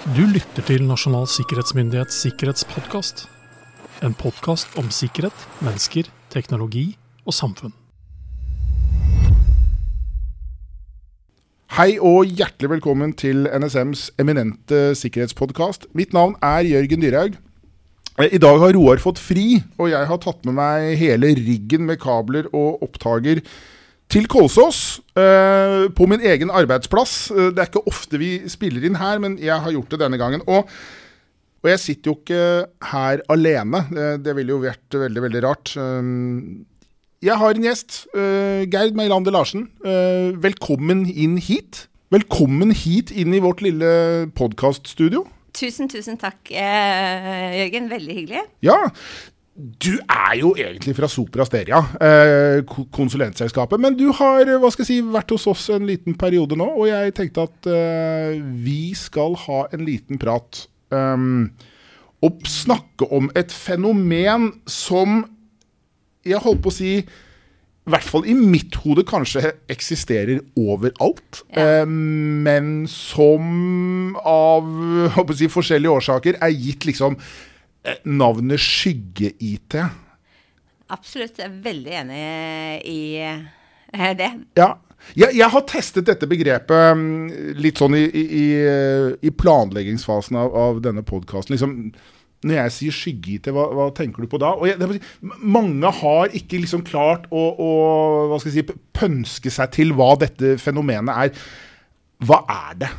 Du lytter til Nasjonal sikkerhetsmyndighets sikkerhetspodkast. En podkast om sikkerhet, mennesker, teknologi og samfunn. Hei og hjertelig velkommen til NSMs eminente sikkerhetspodkast. Mitt navn er Jørgen Dyrhaug. I dag har Roar fått fri, og jeg har tatt med meg hele riggen med kabler og opptaker til Kolsås. eh, på min egen arbeidsplass. Eh, det er ikke ofte vi spiller inn her, men jeg har gjort det denne gangen. Og, og jeg sitter jo ikke her alene. Det, det ville jo vært veldig, veldig rart. Um, jeg har en gjest. eh, Gerd Meilander Larsen. Eh, velkommen inn hit. Velkommen hit inn i vårt lille podkaststudio. Tusen, tusen takk, eh, Jørgen. Veldig hyggelig. Ja, du er jo egentlig fra Sopra Steria, eh, konsulentselskapet. Men du har eh, hva skal jeg si, vært hos oss en liten periode nå, og jeg tenkte at eh, vi skal ha en liten prat. Um, og snakke om et fenomen som jeg holdt på å si i hvert fall i mitt hode kanskje eksisterer overalt. Ja. Eh, men som av si, forskjellige årsaker er gitt liksom navnet skygge-IT. Absolutt. Jeg er veldig enig i eh, det. Ja. Jeg, jeg har testet dette begrepet mm, litt sånn i, i, i- i planleggingsfasen av, av denne podkasten. Liksom, når jeg sier skygge-IT, hva, hva tenker du på da? Jeg, det mange har ikke liksom klart å, å si, pønske seg til hva dette fenomenet er. Hva er det?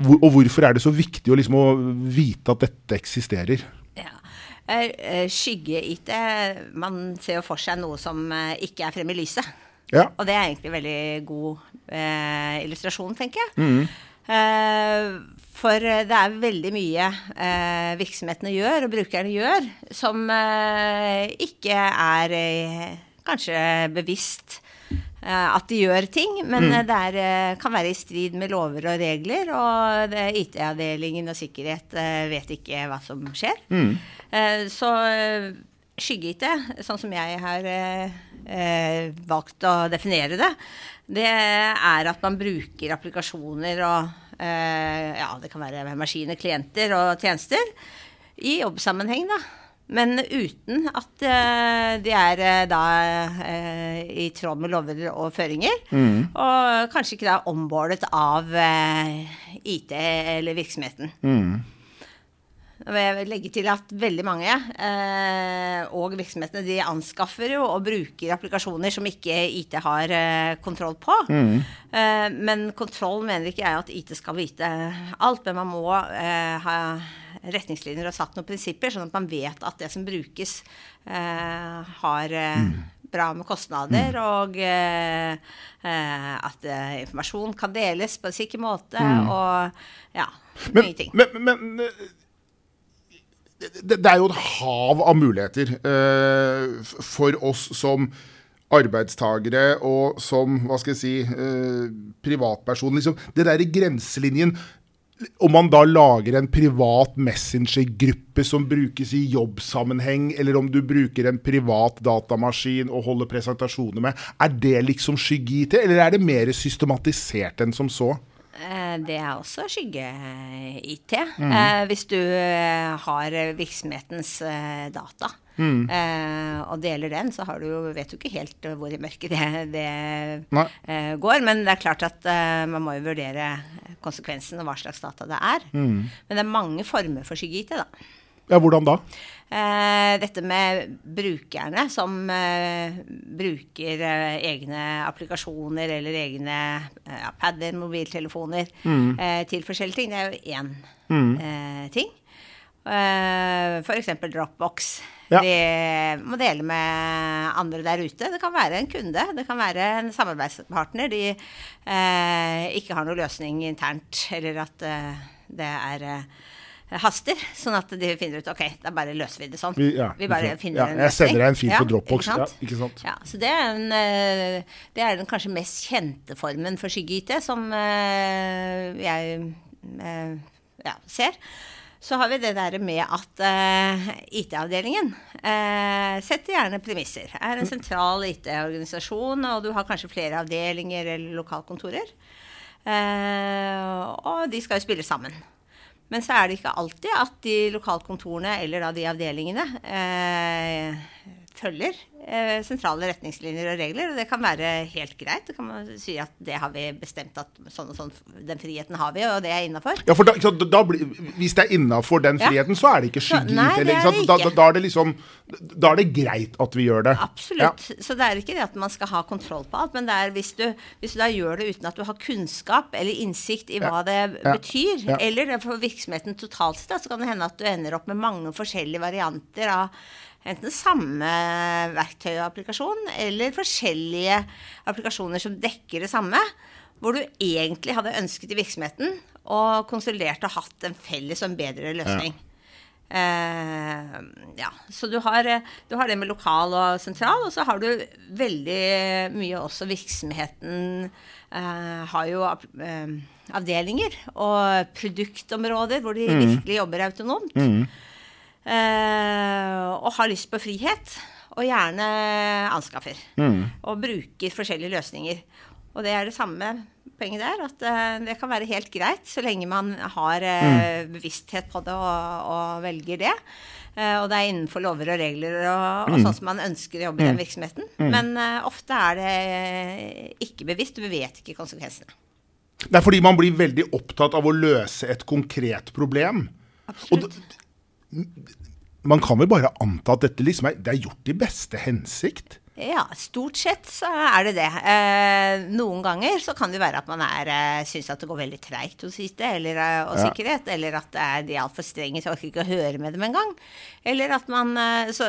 Hvor, og hvorfor er det så viktig å, liksom, å vite at dette eksisterer? ja. Eh, eh, Skygge-IT Man ser jo for seg noe som eh, ikke er fremme i lyset. Ja. Og det er egentlig en veldig god eh, illustrasjon, tenker jeg. Eh, for det er veldig mye eh, virksomhetene gjør, og brukerne gjør, som ikke er kanskje bevisst at de gjør ting, men mm. det er, eh, kan være i strid med lover og regler, og IT-avdelingen og sikkerhet eh, vet ikke hva som skjer. Mm. så eh, skygge-IT, sånn som jeg har eh, eh, valgt å definere det, det er at man bruker applikasjoner og eh, ja, det kan være maskiner, klienter og tjenester i jobbsammenheng, da. Men uten at eh, de er eh, da eh, i tråd med lover og føringer. Og kanskje ikke da ombordet av IT eller virksomheten. Og Jeg vil legge til at veldig mange, og virksomhetene, de anskaffer jo og bruker applikasjoner som ikke IT har kontroll på. Eh, men kontroll mener ikke jeg at IT skal vite alt, men man må ha retningslinjer og satt noen prinsipper, sånn at man vet at det som brukes, eh, har eh, bra med kostnader, og eh, eh, at eh, informasjon kan deles på en sikker måte, og ja, Men, mye ting. men, men men det, det er jo et hav av muligheter eh, for oss som arbeidstagere og som hva skal jeg si, eh, privatperson. Liksom, det der i grenselinjen om man da lager en privat messengergruppe som brukes i jobbsammenheng, eller om du bruker en privat datamaskin og holder presentasjoner med, er det liksom skygge-IT, eller er det mer systematisert enn som så? Eh, Det er også skygge-IT. mm. hvis du eh, har virksomhetens eh, data eh, og deler den, så har du, jo- vet du ikke helt eh, hvor i mørket det, det eh, går. Men det er klart at eh, man må jo vurdere konsekvensen og hva slags data det er. Men det er mange former for skygge-IT, da. Ja, hvordan da? Eh, dette med brukerne som eh, bruker egne applikasjoner eller egne ja, padder, mobiltelefoner eh, til forskjellige ting, det er jo én eh, ting. Uh, F.eks. Dropbox. Ja. vi må dele med andre der ute. Det kan være en kunde, det kan være en samarbeidspartner de eh, ikke har noen løsning internt, eller at eh, det er eh, haster, sånn at de finner ut ok, da bare løser vi det sånn. Vi- ja, vi bare finner Ja, en jeg sender deg en fil på Ja, Dropbox. ikke sant? Ja, ikke sant? Ja, så det er, en, eh, det er den kanskje mest kjente formen for skygge-IT som eh, jeg eh, ja, ser. Så har vi det der med at uh, IT-avdelingen uh, setter gjerne premisser. Er en sentral IT-organisasjon, og du har kanskje flere avdelinger eller lokalkontorer. Uh, og de skal jo spille sammen. Men så er det ikke alltid at de lokalkontorene eller da de avdelingene eh, følger eh, sentrale retningslinjer og regler. Og det kan være helt greit. Det kan man si at det har vi bestemt at sånn og sånn, den friheten har vi, og det er innafor. Ja, for da, da, da, Hvis det er innafor den friheten, ja. så er det ikke skygge det ikke. Da, da, er det liksom Da er det greit at vi gjør det. Absolutt. Ja. Så det er ikke det at man skal ha kontroll på alt, men det er hvis du, hvis du da gjør det uten at du har kunnskap eller innsikt i hva ja. det betyr, eller for virksomheten totalt sett, så kan det hende at du ender opp med mange forskjellige varianter av enten samme verktøy og applikasjon eller forskjellige applikasjoner som dekker det samme, hvor du egentlig hadde ønsket i virksomheten og konsolidert og hatt en felles og en bedre løsning. Ja. Eh, ja. Så du har, du har, det med lokal og sentral, og så har du veldig mye også virksomheten eh, har jo eh, avdelinger og produktområder hvor de mm. virkelig jobber autonomt. Mm. Uh, og har lyst på frihet. Og gjerne anskaffer. Mm. Og bruker forskjellige løsninger. Og det er det samme poenget der. At uh, det kan være helt greit så lenge man har mm. bevissthet på det og, og velger det. og det er innenfor lover og regler og, og mm. sånn som man ønsker å jobbe i den mm. virksomheten. Mm. Men ofte er det ikke bevisst. Du vet ikke konsekvensene. Det er fordi man blir veldig opptatt av å løse et konkret problem. Absolutt. Og man kan vel bare anta at dette liksom er, det er gjort i beste hensikt? Ja, stort sett så er det det. Eh, noen ganger så kan det være at man er, eh, syns at det går veldig treigt hos IT eller, eh, og ja. sikkerhet, eller at er, de er altfor strenge så orker ikke å høre med dem engang. Eller at man eh, så,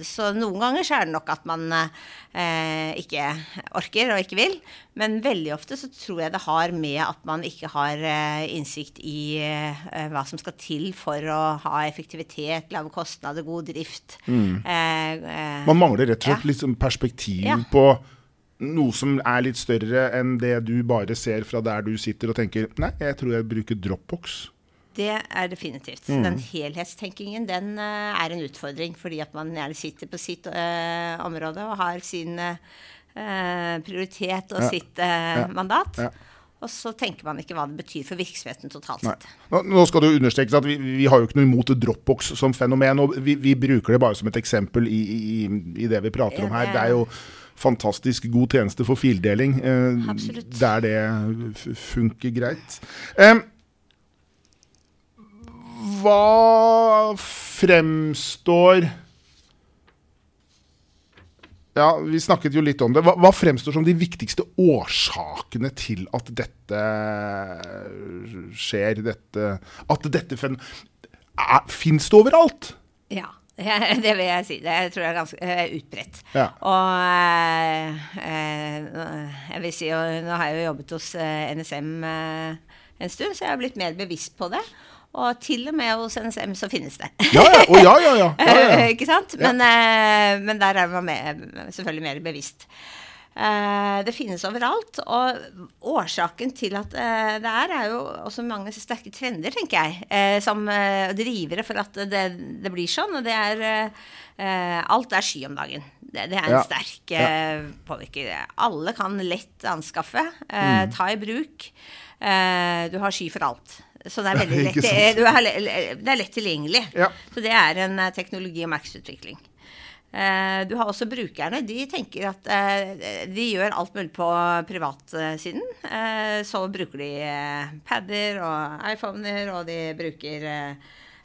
så, noen ganger så er det nok at man eh, ikke orker og ikke vil. Men veldig ofte så tror jeg det har med at man ikke har innsikt i hva som skal til for å ha effektivitet, lave kostnader, god drift. Mm. Man mangler rett og slett ja. Liksom perspektiv ja. på noe som er litt større enn det du bare ser fra der du sitter og tenker Nei, jeg tror jeg bruker Dropbox. Det er definitivt. Mm. Den helhetstenkingen den er en utfordring, fordi at man gjerne sitter på sitt område og har sin uh, prioritet og ja. sitt mandat. Og så tenker man ikke hva det betyr for virksomheten totalt sett. Nå, nå, skal det understrekes at vi, vi, har jo ikke noe imot Dropbox som fenomen. og Vi, vi bruker det bare som et eksempel i, i, i det vi prater om her. Det er jo fantastisk god tjeneste for fildeling eh, der det funker greit. Eh, hva fremstår ja, Vi snakket jo litt om det. Hva, hva, fremstår som de viktigste årsakene til at dette skjer? Dette, at dette Fins det overalt? Ja. Det vil jeg si. Det tror jeg er ganske uh, utbredt. Ja. Og uh, jeg vil si, og nå har jeg jo jobbet hos NSM en stund, så jeg har blitt mer bevisst på det. Og til og med hos NSM så finnes det. Ja, ja, oh, ja, ja, ja, Ikke sant? Men, uh, men, der er man med, selvfølgelig mer bevisst. Uh, det finnes overalt. Og årsaken til at uh, det er, er jo også mange sterke trender, tenker jeg, som drivere for at det, det, blir sånn. Og det er Alt er sky om dagen. Det, det er en sterk påvirker. Alle kan lett anskaffe, mm. ta i bruk. du har sky for alt. Så det er veldig lett, det er, det er lett tilgjengelig. Ja. Så det er en eh, teknologi- og Max-utvikling. du har også brukerne. De tenker at de gjør alt mulig på privatsiden. Så bruker de padder og iPhoner, og de bruker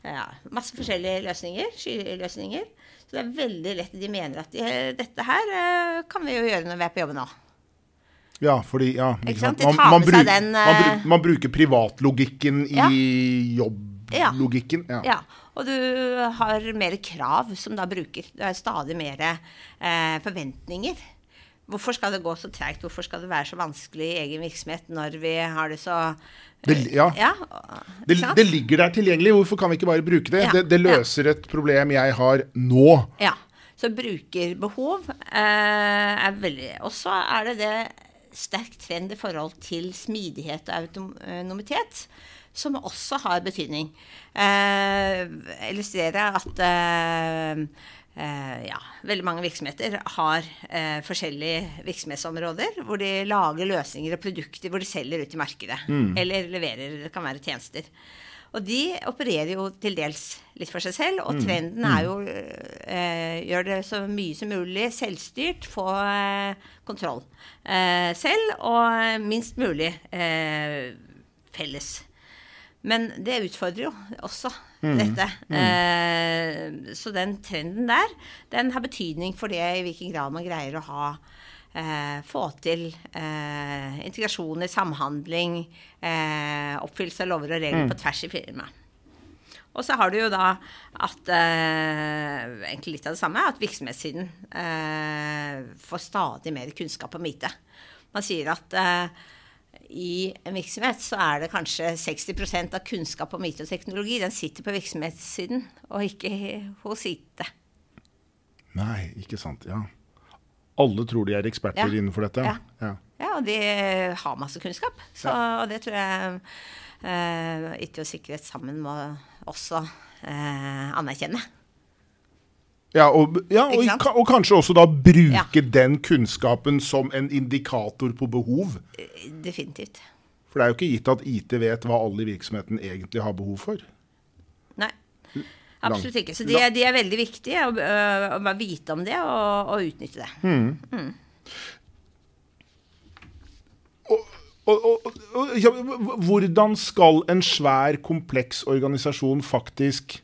ja, masse forskjellige løsninger. Skyløsninger. Så det er veldig lett. De mener at de, dette her kan vi jo gjøre når vi er på jobb nå. Ja, fordi ja? Man, man, bruk, den, man, eh, man, bruker privatlogikken ja. i jobblogikken. Ja. ja. Og du har mer krav som da bruker. Du har stadig mer eh, forventninger. Hvorfor skal det gå så treigt? Hvorfor skal det være så vanskelig i egen virksomhet når vi har det så det, ja. ja det, det, ligger der tilgjengelig. Hvorfor kan vi ikke bare bruke det? det, det, løser et problem jeg har nå. Ja. Så brukerbehov eh, er veldig Og så er det det sterk trend i forhold til smidighet og autonomitet, som også har betydning. Eh, illustrerer at eh, eh, ja, veldig mange virksomheter har eh, forskjellige virksomhetsområder hvor de lager løsninger og produkter hvor de selger ut i markedet. Mm. Eller leverer, det kan være tjenester. Og de opererer jo til dels litt for seg selv, og trenden er jo eh, gjør det så mye som mulig selvstyrt, få eh, kontroll eh, selv, og minst mulig eh, felles. Men det utfordrer jo også dette. Eh, så den trenden der, den har betydning for det i hvilken grad man greier å ha eh, få til eh, integrasjoner, samhandling, eh, oppfyllelse av lover og regler på tvers i firmaet. Og så har du jo da at eh, Egentlig litt av det samme, at virksomhetssiden eh, får stadig mer kunnskap om IT. Man sier at eh, i en virksomhet så er det kanskje 60% av kunnskap om IT og teknologi. Den sitter på virksomhetssiden, og ikke hos IT. Nei, ikke sant. Ja. Alle tror de er eksperter Ja. innenfor dette. Ja. Ja. Ja, og de har masse kunnskap. Så og det tror jeg uh, IT og sikkerhet sammen må også uh, anerkjenne. Ja, og, ja og, og kanskje også da bruke den kunnskapen som en indikator på behov. Eh, Definitivt. For det er jo ikke gitt at IT vet hva alle i virksomheten egentlig har behov for. Absolutt ikke. Så de, de er veldig viktige å, å, å vite om det og, og utnytte det. Og, og, og, ja, hvordan skal en svær, kompleks organisasjon faktisk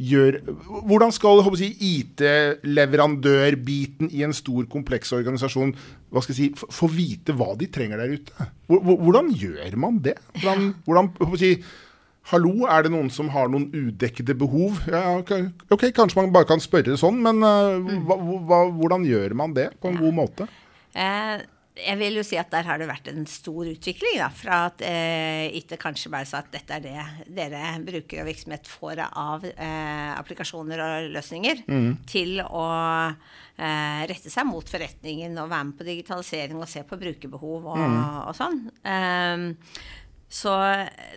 gjøre Hvordan skal si, IT-leverandørbiten i en stor, kompleks organisasjon hva skal jeg si, få vite hva de trenger der ute? Hvor- hvor- Hvordan gjør man det? Hvordan, hvordan si, Hallo, er det noen som har noen udekkede behov? Ja, ok, ok, Kanskje man bare kan spørre sånn, men eh, hva, hva, hvordan gjør man det på en god måte? Eh, jeg vil jo si at der har det vært en stor utvikling. Da, fra at eh, IT kanskje bare sa at dette er det dere brukere og virksomhet får av eh, applikasjoner og løsninger, til å eh, rette seg mot forretningen og være med på digitalisering og se på brukerbehov og, og sånn. Så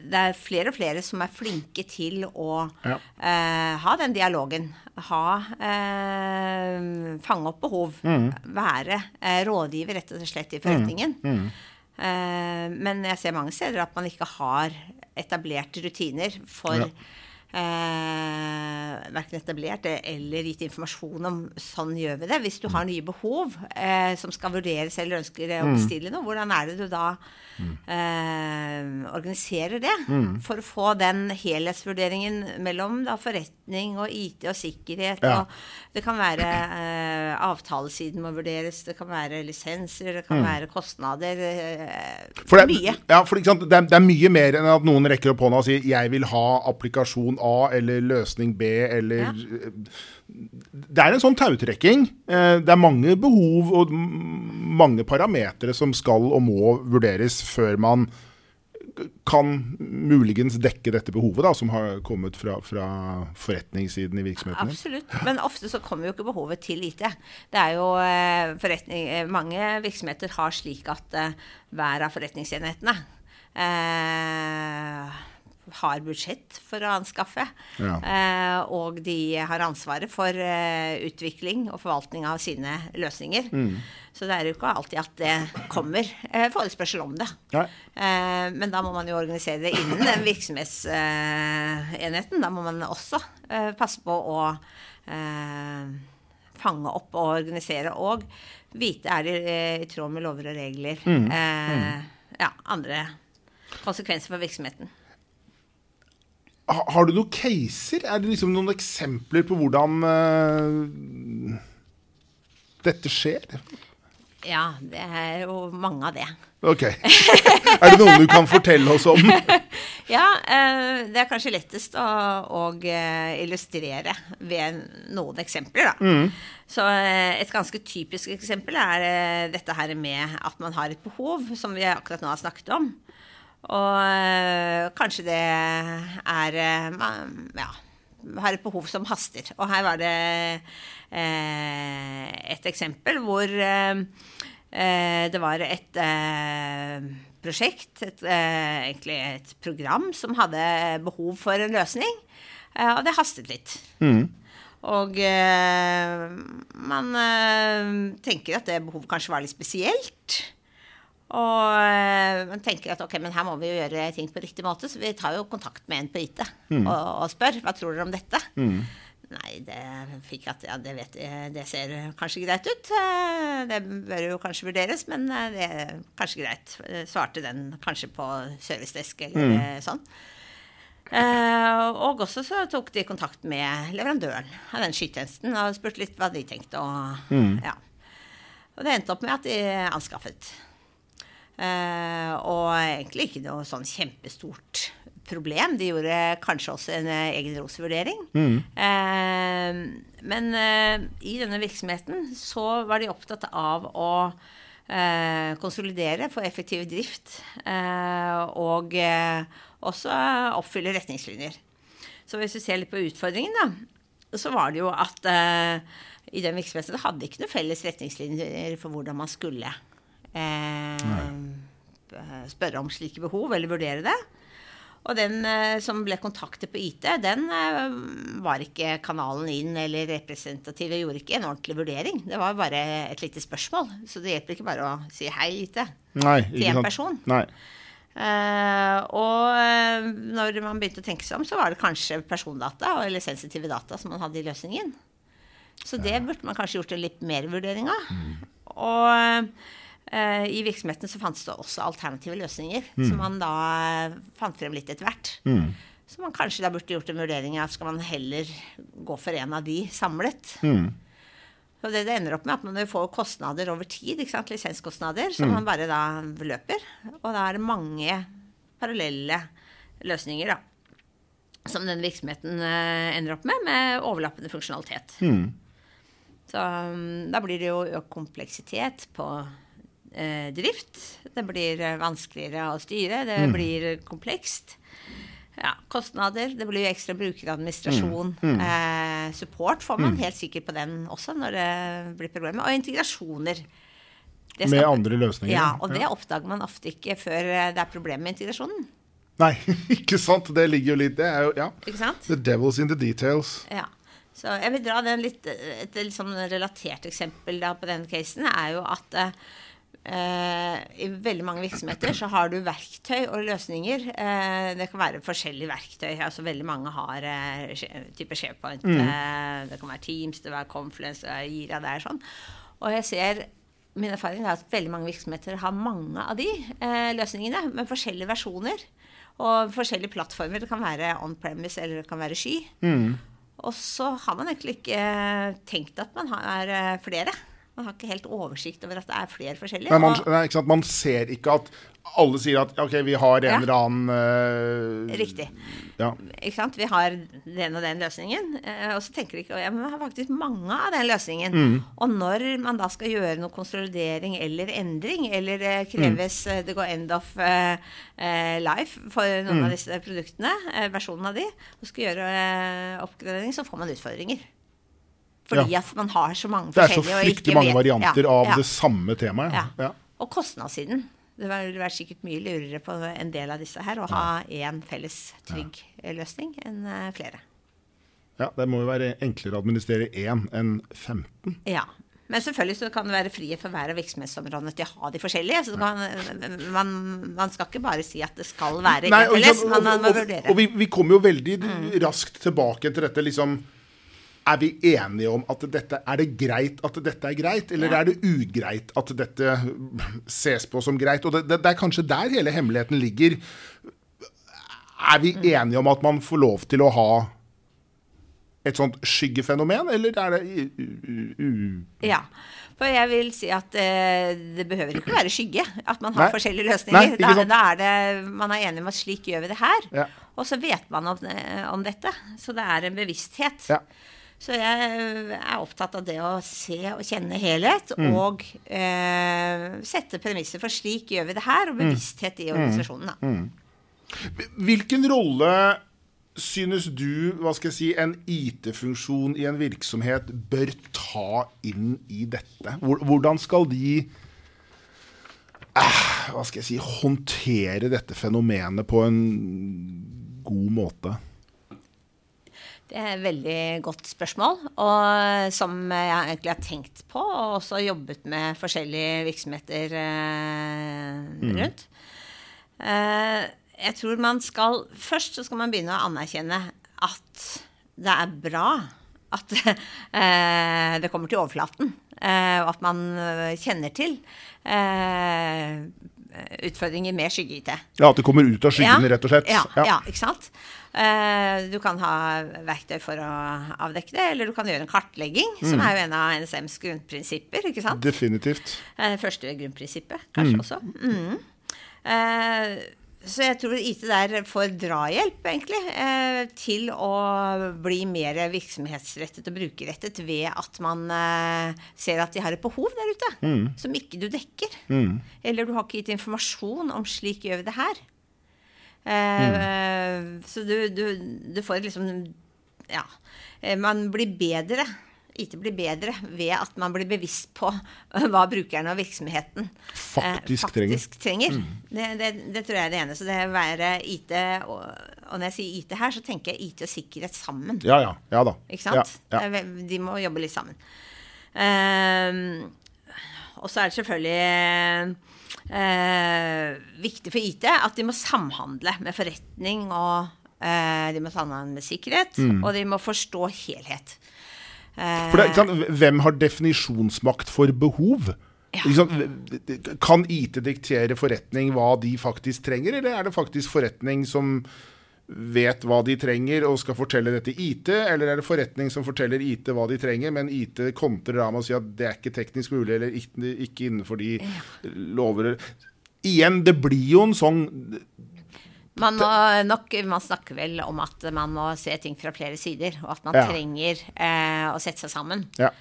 det er flere og flere som er flinke til å Ja. eh, ha den dialogen. Ha eh, Fange opp behov. Være eh, rådgiver rett og slett i forretningen. Eh, men jeg ser mange steder at man ikke har etablert rutiner for Ja. Eh, verken etablert eller gitt informasjon om sånn gjør vi det. Hvis du har nye behov eh, som skal vurderes eller ønsker å bestille noe, hvordan er det du da eh, organiserer det? For å få den helhetsvurderingen mellom da, forretning og IT og sikkerhet. Ja. Og det kan være eh, avtalesiden må vurderes, det kan være lisenser, det kan være kostnader. Eh, For det, mye. Ja, for? Det, er, det er mye mer enn at noen rekker opp hånda og sier 'jeg vil ha applikasjon A' eller løsning B eller Ja. Det er en sånn tautrekking. Eh, Det er mange behov og mange parametere som skal og må vurderes før man kan muligens dekke dette behovet da, som har kommet fra, fra forretningssiden i virksomheten. Absolutt. Men ofte så kommer jo ikke behovet til IT. Det er jo eh, forretning, eh, Mange virksomheter har slik at eh, hver av forretningsenhetene eh, har budsjett for å anskaffe. Ja. Eh, og de har ansvaret for eh, utvikling og forvaltning av sine løsninger. Mm. Så det er jo ikke alltid at det kommer eh, forespørsel om det. Nei. Eh, men da må man jo organisere det innen den virksomhetsenheten. da må man også passe på å fange opp og organisere og vite er det i tråd med lover og regler. Eh, ja, andre konsekvenser for virksomheten. Ha- Har du noen caser? Er det liksom noen eksempler på hvordan uh, dette skjer? Ja, det er jo mange av det. Ok. Er det noen du kan fortelle oss om? Ja, uh, det er kanskje lettest å, å eh, illustrere ved noen eksempler, da. Så uh, et ganske typisk eksempel er dette her med at man har et behov, som vi akkurat nå har snakket om. Og eh, kanskje det er eh, Ja, har et behov som haster. Og her var det eh, et eksempel hvor eh, eh, det var et eh, prosjekt, et, egentlig et program, som hadde behov for en løsning. Og det hastet litt. Og eh, man tenker at det behovet kanskje var litt spesielt. Og eh, man tenker at ok, men her må vi jo gjøre ting på riktig måte, så vi tar jo kontakt med en på IT og, og spør hva tror dere om dette. Nei, det fikk at ja, det, vet, det ser kanskje greit ut. Eh, Det bør jo kanskje vurderes, men eh, det er kanskje greit. Eh, Svarte den kanskje på servicedesk eller mm. sånn. Eh, og også så tok de kontakt med leverandøren av den skytjenesten og spurte litt hva de tenkte. Og, ja. og det endte opp med at de anskaffet. Eh, og egentlig ikke noe sånn kjempestort problem. De gjorde kanskje også en eh, egen ROS-vurdering. Eh, men i denne virksomheten så var de opptatt av å eh, konsolidere, få effektiv drift eh, og også oppfylle retningslinjer. Så hvis vi ser litt på utfordringen, da, så var det jo at i den virksomheten hadde de ikke noen felles retningslinjer for hvordan man skulle eh, spørre om slike behov, eller vurdere det. Og den eh, som ble kontaktet på IT, den eh, var ikke kanalen inn eller representativ. Jeg gjorde ikke en ordentlig vurdering. Det var bare et lite spørsmål. Så det hjelper ikke bare å si hei, IT, Nei, til en person. Nei. Eh, og eh, når man begynte å tenke seg om, så var det kanskje persondata eller sensitive data som man hadde i løsningen. Så det burde man kanskje gjort en litt mer vurdering av. Og eh, i virksomheten så fantes det også alternative løsninger, som man da eh, fant frem litt etter hvert. Så man kanskje da burde gjort en vurdering av skal man heller gå for en av de samlet. Og det det ender opp med, at man får kostnader over tid, lisenskostnader, som man bare da løper. Og da er det mange parallelle løsninger, da. Som den virksomheten eh, ender opp med, med overlappende funksjonalitet. Så um, da blir det jo økt kompleksitet på eh, drift. Det blir eh, vanskeligere å styre. Det blir komplekst. Ja, kostnader. Det blir jo ekstra brukeradministrasjon. Eh, support får man helt sikkert på den også når det blir problemer. Og integrasjoner. Skal, Med andre løsninger. Ja, og det oppdager man ofte ikke før eh, det er problemer med integrasjonen. Nei, ikke sant. Det ligger jo litt Det er jo Ja. Ikke sant? The devil's in the details. Ja. Så jeg vil dra den litt, et litt sånn relatert eksempel da på den casen, er jo at eh, i veldig mange virksomheter så har du verktøy og løsninger. Eh, det kan være forskjellige verktøy. altså Veldig mange har eh, type SharePoint. Eh, det kan være Teams, det kan være Confluence, det er Ira, det er sånn. Og jeg ser Min erfaring er at veldig mange virksomheter har mange av de eh, løsningene, med forskjellige versjoner. Og forskjellige plattformer. Det kan være on-premise eller det kan være sky. Og så har man egentlig ikke eh, tenkt at man har eh, flere. Man har ikke helt oversikt over at det er flere forskjellige. Nei, man, nei, man ser ikke at alle sier at ok, vi har en Ja. eller annen uh, Riktig. Ja. Ikke sant? Vi har den og den løsningen. eh, Og så tenker de ikke ja, men vi har faktisk mange av den løsningen. Mm. Og når man da skal gjøre noe konsolidering eller endring, eller eh, kreves Mm. det går end of uh, life for noen Mm. av disse produktene, uh, versjonen av de, og skal gjøre uh, oppgradering, så får man utfordringer. Fordi Ja. at man har så mange forskjellige. Det er så fryktelig mange varianter av det samme temaet. Og kostnadssiden. Det ville vært sikkert mye lurere på en del av disse her å ha én felles trygg løsning enn eh, flere. ja, Det må jo være enklere å administrere én enn 15. Ja. Men selvfølgelig så kan det være frihet for hver av virksomhetsområdene til å ha de forskjellige. Så kan, man, man skal ikke bare si at det skal være Nei, og, felles, og, og, vurdere. Mm. og vi, vi kommer jo veldig raskt tilbake til dette. liksom er vi enige om at dette er det greit at dette er greit, eller Ja. er det ugreit at dette ses på som greit? Og det, det, det er kanskje der hele hemmeligheten ligger. Er vi Mm. enige om at man får lov til å ha et sånt skyggefenomen, eller er det u... Ja. For jeg vil si at eh, det behøver ikke være skygge. At man har Nei. forskjellige løsninger. Nei, da, da er det, man er enig om at slik gjør vi det her. Ja. Og så vet man om, eh, om dette. Så det er en bevissthet. Ja. Så jeg er opptatt av det å se og kjenne helhet, Mm. og eh, sette premisser for slik gjør vi det her, og bevissthet Mm. i organisasjonen. Da. Hvilken rolle synes du hva skal jeg si, en IT-funksjon i en virksomhet bør ta inn i dette? Hvordan skal de eh, hva skal jeg si, håndtere dette fenomenet på en god måte? Det er et veldig godt spørsmål, og som jeg egentlig har tenkt på, og også jobbet med forskjellige virksomheter eh, rundt. Eh, jeg tror man skal Først så skal man begynne å anerkjenne at det er bra at eh, det kommer til overflaten, eh, og at man eh, kjenner til eh, utfordringer med skygge-IT. Ja, At det kommer ut av skyggene, rett og slett. Ja, ja. ikke sant? Uh, du kan ha verktøy for å avdekke det, eller du kan gjøre en kartlegging, som Mm. er jo en av NSMs grunnprinsipper. ikke sant? Definitivt. Uh, første grunnprinsippet, kanskje også. Mm. Eh, så jeg tror IT der får drahjelp, egentlig, eh, til å bli mer virksomhetsrettet og brukerrettet ved at man eh, ser at de har et behov der ute som ikke du dekker. Eller du har ikke gitt informasjon om slik gjør vi det her. Mm. Så du, du, du får liksom Ja. eh, Man blir bedre. IT blir bedre ved at man blir bevisst på eh, hva brukerne og virksomheten eh, Faktisk faktisk trenger. Det, det, det tror jeg er det ene. Så det å være IT, og, og når jeg sier IT her, så tenker jeg IT og sikkerhet sammen. Ja, ja. Ja da. Ikke sant? Ja, ja. De må jobbe litt sammen. Ehm, og så er det selvfølgelig eh, viktig for IT at de må samhandle med forretning, og eh, de må samhandle med sikkerhet, Mm. og de må forstå helhet. Eh, For det, kan, Hvem har definisjonsmakt for behov? Ja. Kan IT diktere forretning hva de faktisk trenger, eller er det faktisk forretning som vet hva de trenger og skal fortelle det til IT, eller er det forretning som forteller IT hva de trenger, men IT kontrer da med å si at det er ikke teknisk mulig, eller ikke, ikke innenfor de lover Igjen, det blir jo en sånn Man, må nok, man snakker vel om at man må se ting fra flere sider, og at man Ja. trenger eh, å sette seg sammen. Ja.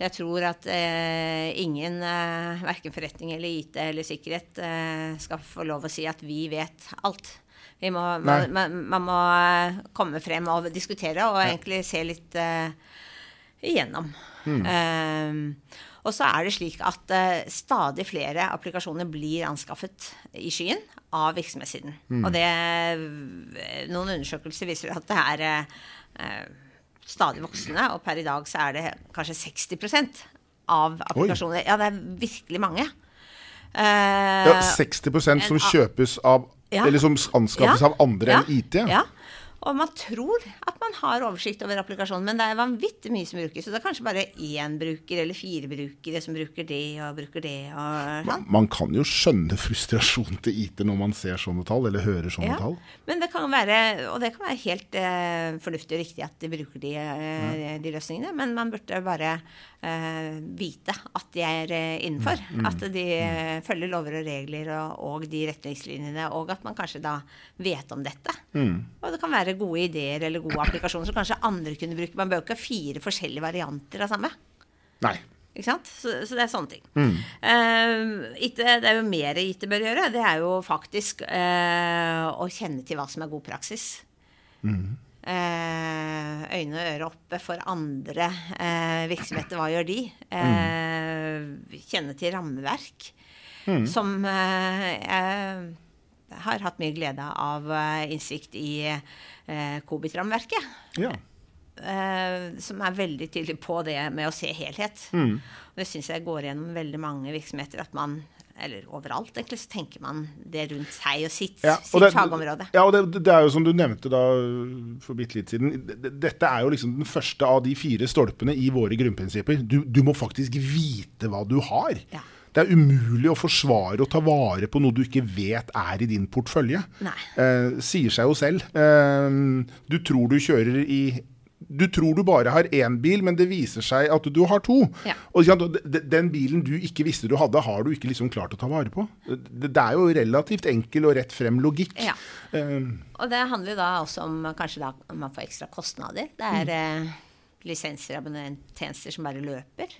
Jeg tror at eh, ingen, eh, verken forretning eller IT eller sikkerhet, eh, skal få lov å si at vi vet alt. Vi må, man, man, man må eh, komme frem og diskutere og egentlig se litt eh, igjennom. Eh, og så er det slik at eh, stadig flere applikasjoner blir anskaffet i skyen av virksomhetssiden. Og det, noen undersøkelser viser at det er eh, stadig voksende, og per i dag så er det kanskje 60% av applikasjoner. Ja, det er virkelig mange. Eh, ja 60% som en- kjøpes av Ja. Eller som anskaffes Ja. av andre enn IT. Ja. Og man tror at man har oversikt over applikasjonen, men det er vanvittig mye som brukes. Så det er kanskje bare én bruker eller fire brukere som bruker det og bruker det og sånn. Man kan jo skjønne frustrasjonen til IT når man ser sånne tall, eller hører sånne Ja. tall. Men det kan være, og det kan være helt eh, fornuftig og riktig at de bruker de, eh, de løsningene, men man burde bare vite at de er eh, innenfor. Mm, At de eh, følger lover og regler og, og de retningslinjene, og at man kanskje da vet om dette. Mm. Og det kan være gode ideer eller gode applikasjoner som kanskje andre kunne bruke. Man bør ikke ha fire forskjellige varianter av samme. Nei. Ikke sant? Så, så det er sånne ting. Eh, IT, det er jo mer IT bør gjøre. Det er jo faktisk uh, å kjenne til hva som er god praksis. Eh, øyne og ører oppe for andre eh, virksomheter. Hva gjør de? Eh, kjenne til rammeverk. Som eh, jeg har hatt mye glede av eh, innsikt i eh, Cobit-rammeverket Ja. eh, som er veldig tydelig på det med å se helhet. Mm. Det syns jeg går gjennom veldig mange virksomheter. At man, eller overalt egentlig, så tenker man det rundt seg og sitt, Ja, sitt det, fagområde. Ja, og det, det er jo som du nevnte da for bitte litt siden. Dette er jo liksom den første av de fire stolpene i våre grunnprinsipper. Du, du må faktisk vite hva du har. Ja. Det er umulig å forsvare og ta vare på noe du ikke vet er i din portfølje. Eh, sier seg jo selv. Eh, du tror du kjører i du tror du bare har én bil, men det viser seg at du har to. Ja. Og Den bilen du ikke visste du hadde, har du ikke liksom klart å ta vare på. Det, er jo relativt enkel og rett frem logikk. Ja. Um, Og det handler da også om kanskje da man får ekstra kostnader. Det Mm. er eh, lisenser og abonnenttjenester som bare løper.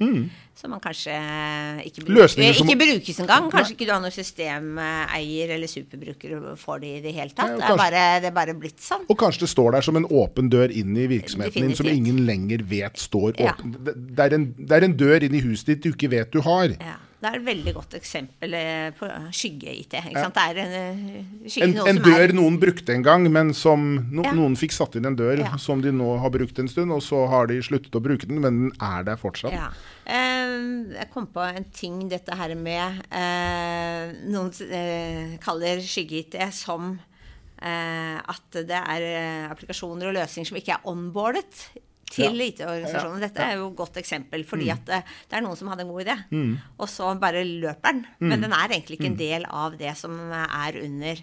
Som man kanskje ikke, Mm. Bruker, som- ikke brukes engang. Kanskje ikke du har noen systemeier eller superbruker for det i det hele tatt. Nei, det, er bare, det er bare blitt sånn. og kanskje det står der som en åpen dør inn i virksomheten din, som ingen lenger vet står Ja. åpen. Det, det, er en, det er en dør inn i huset ditt du ikke vet du har. Ja. Det er et veldig godt eksempel eh, på skygge-IT. Ja. sant? Det er en, eh, skygge, En, en dør er, noen brukte en gang, men som no, Ja. noen fikk satt inn en dør Ja. som de nå har brukt en stund, og så har de sluttet å bruke den, men den er der fortsatt. Eh, jeg kom på en ting, dette her med eh, Noen kaller skygge-IT som eh, at det er applikasjoner og løsninger som ikke er onboardet til Ja. IT-organisasjonene. Ja, Dette er jo et godt eksempel, fordi Mm. at det, det er noen som hadde en god idé, og så bare løper den. Mm. Men den er egentlig ikke en del av det som er under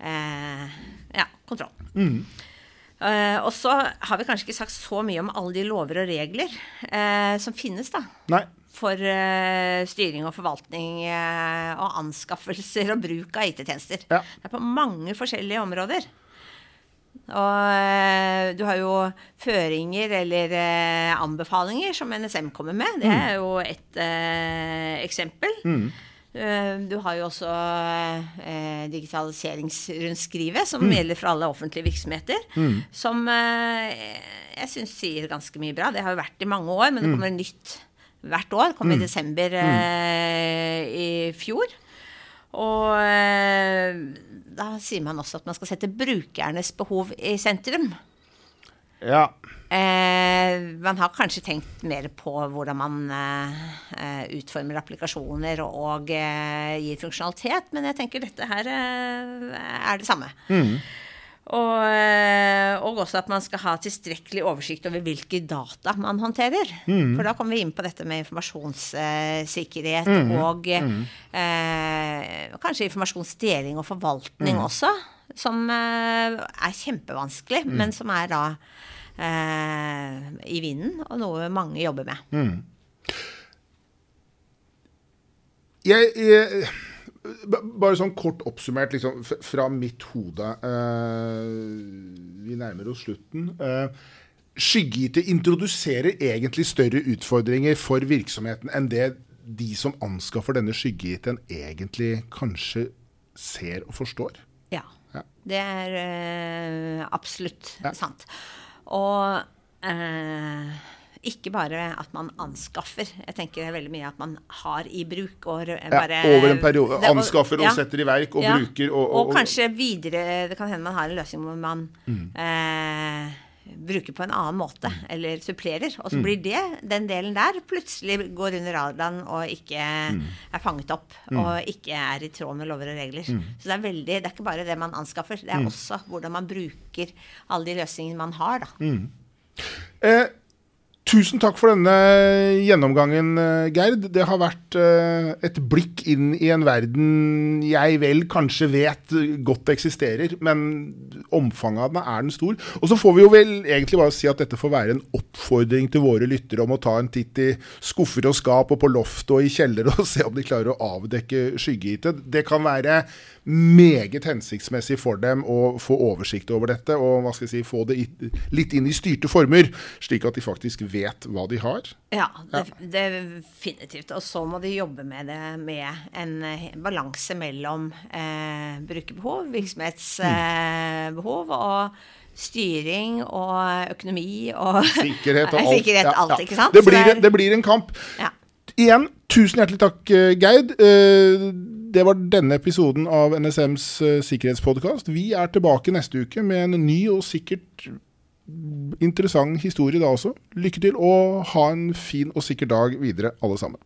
eh, ja, kontroll. Mm. Eh, og så har vi kanskje ikke sagt så mye om alle de lover og regler uh, som finnes da, Nei. for uh, styring og forvaltning eh, og anskaffelser og bruk av IT-tjenester. Ja. Det er på mange forskjellige områder. Og eh, du har jo føringer eller eh, anbefalinger som NSM kommer med. Det er jo et eh, eksempel. Mm. Du har jo også eh, digitaliseringsrundskrivet, som gjelder for alle offentlige virksomheter. Som eh, jeg syns sier ganske mye bra. Det har jo vært i mange år, men det kommer nytt hvert år. Det kom i desember eh, i fjor. Og eh, da sier man også at man skal sette brukernes behov i sentrum. Ja. Eh, man har kanskje tenkt mer på hvordan man eh, utformer applikasjoner og, og eh, gir funksjonalitet, men jeg tenker dette her eh, er det samme. Og, eh, og også at man skal ha tilstrekkelig oversikt over hvilke data man håndterer. For da kommer vi inn på dette med informasjonssikkerhet og eh, kanskje informasjonsdeling og forvaltning også, som eh, er kjempevanskelig, men som er da eh, i vinden, og noe mange jobber med. Jeg, jeg, b- bare sånn kort oppsummert liksom, fra mitt hode. Uh, vi nærmer oss slutten. Uh, Skygge-IT introduserer egentlig større utfordringer for virksomheten enn det de som anskaffer denne skygge-IT-en egentlig kanskje ser og forstår. Ja. Ja. Det er uh, absolutt Ja. sant. Og eh, ikke bare at man anskaffer. Jeg tenker er veldig mye at man har i bruk. Og Ja, bare, over en periode. Og- Anskaffer og ja. setter i verk og Ja. bruker. Og, Og, kanskje videre Det kan hende man har en løsning hvor man Mm. eh, bruker på en annen måte, eller supplerer. Og så Mm. blir det, den delen der, plutselig går under radaren og ikke Mm. er fanget opp. Og ikke er i tråd med lover og regler. Mm. Så det er veldig, det er ikke bare det man anskaffer, det er også hvordan man bruker alle de løsningene man har, da. Mm. Eh, tusen takk for denne gjennomgangen, eh, Gerd. Det har vært eh, et blikk inn i en verden jeg vel kanskje vet godt eksisterer, men omfanget av den er den stor. Og så får vi jo vel egentlig bare si at dette får være en oppfordring til våre lyttere om å ta en titt i skuffer og skap og på loft og i kjeller og se om de klarer å avdekke skygge-IT. Det kan være meget hensiktsmessig for dem å få oversikt over dette og hva skal jeg si, få det litt inn i styrte former, slik at de faktisk vet hva de har. Ja, det, definitivt. Og så må de jobbe med det med en eh, balanse mellom eh, brukerbehov, virksomhetsbehov og styring og økonomi og Sikkerhet og alt. Sikkerhet, alt, ja. ikke sant? Det blir, det blir en kamp. ja. Igjen, tusen hjertelig takk, Geid. Eh, Det var denne episoden av NSMs sikkerhetspodkast. Vi er tilbake neste uke med en ny og sikkert interessant historie da også. Lykke til, og ha en fin og sikker dag videre, alle sammen.